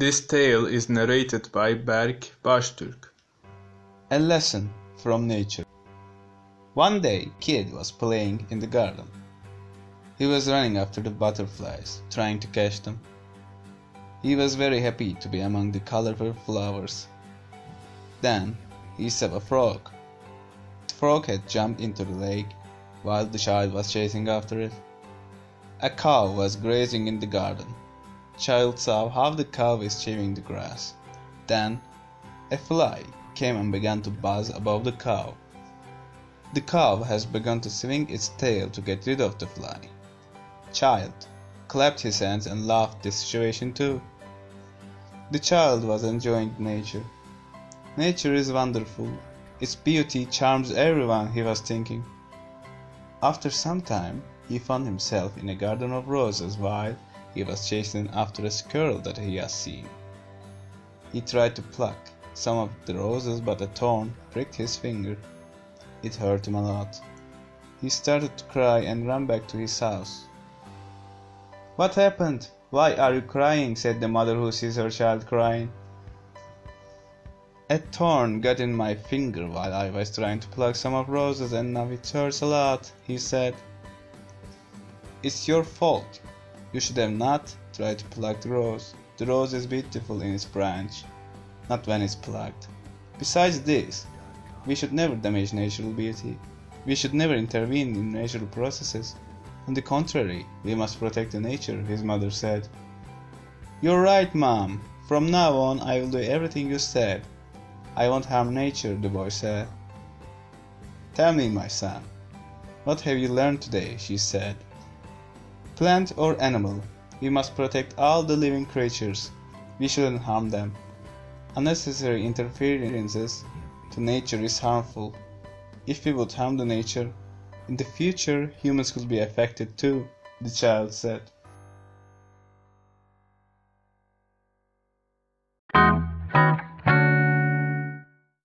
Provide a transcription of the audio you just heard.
This tale is narrated by Berk Baştürk. A lesson from nature. One day, Kid was playing in the garden. He was running after the butterflies, trying to catch them. He was very happy to be among the colorful flowers. Then he saw a frog. The frog had jumped into the lake while the child was chasing after it. A cow was grazing in the garden. Child saw how the cow was chewing the grass. Then a fly came and began to buzz above the cow. The cow has begun to swing its tail to get rid of the fly. Child clapped his hands and laughed the situation too. The child was enjoying nature. Nature is wonderful. Its beauty charms everyone, he was thinking. After some time, he found himself in a garden of roses while he was chasing after a squirrel that he had seen. He tried to pluck some of the roses, but a thorn pricked his finger. It hurt him a lot. He started to cry and ran back to his house. What happened? Why are you crying? said the mother who sees her child crying. A thorn got in my finger while I was trying to pluck some of roses and now it hurts a lot, he said. It's your fault. You should have not tried to pluck the rose. The rose is beautiful in its branch, not when it's plucked. Besides this, we should never damage natural beauty. We should never intervene in natural processes. On the contrary, we must protect the nature, his mother said. You're right, Mom. From now on, I will do everything you said. I won't harm nature, the boy said. Tell me, my son, what have you learned today? she said. Plant or animal, we must protect all the living creatures. We shouldn't harm them. Unnecessary interferences to nature is harmful. If we would harm the nature, in the future humans could be affected too, the child said.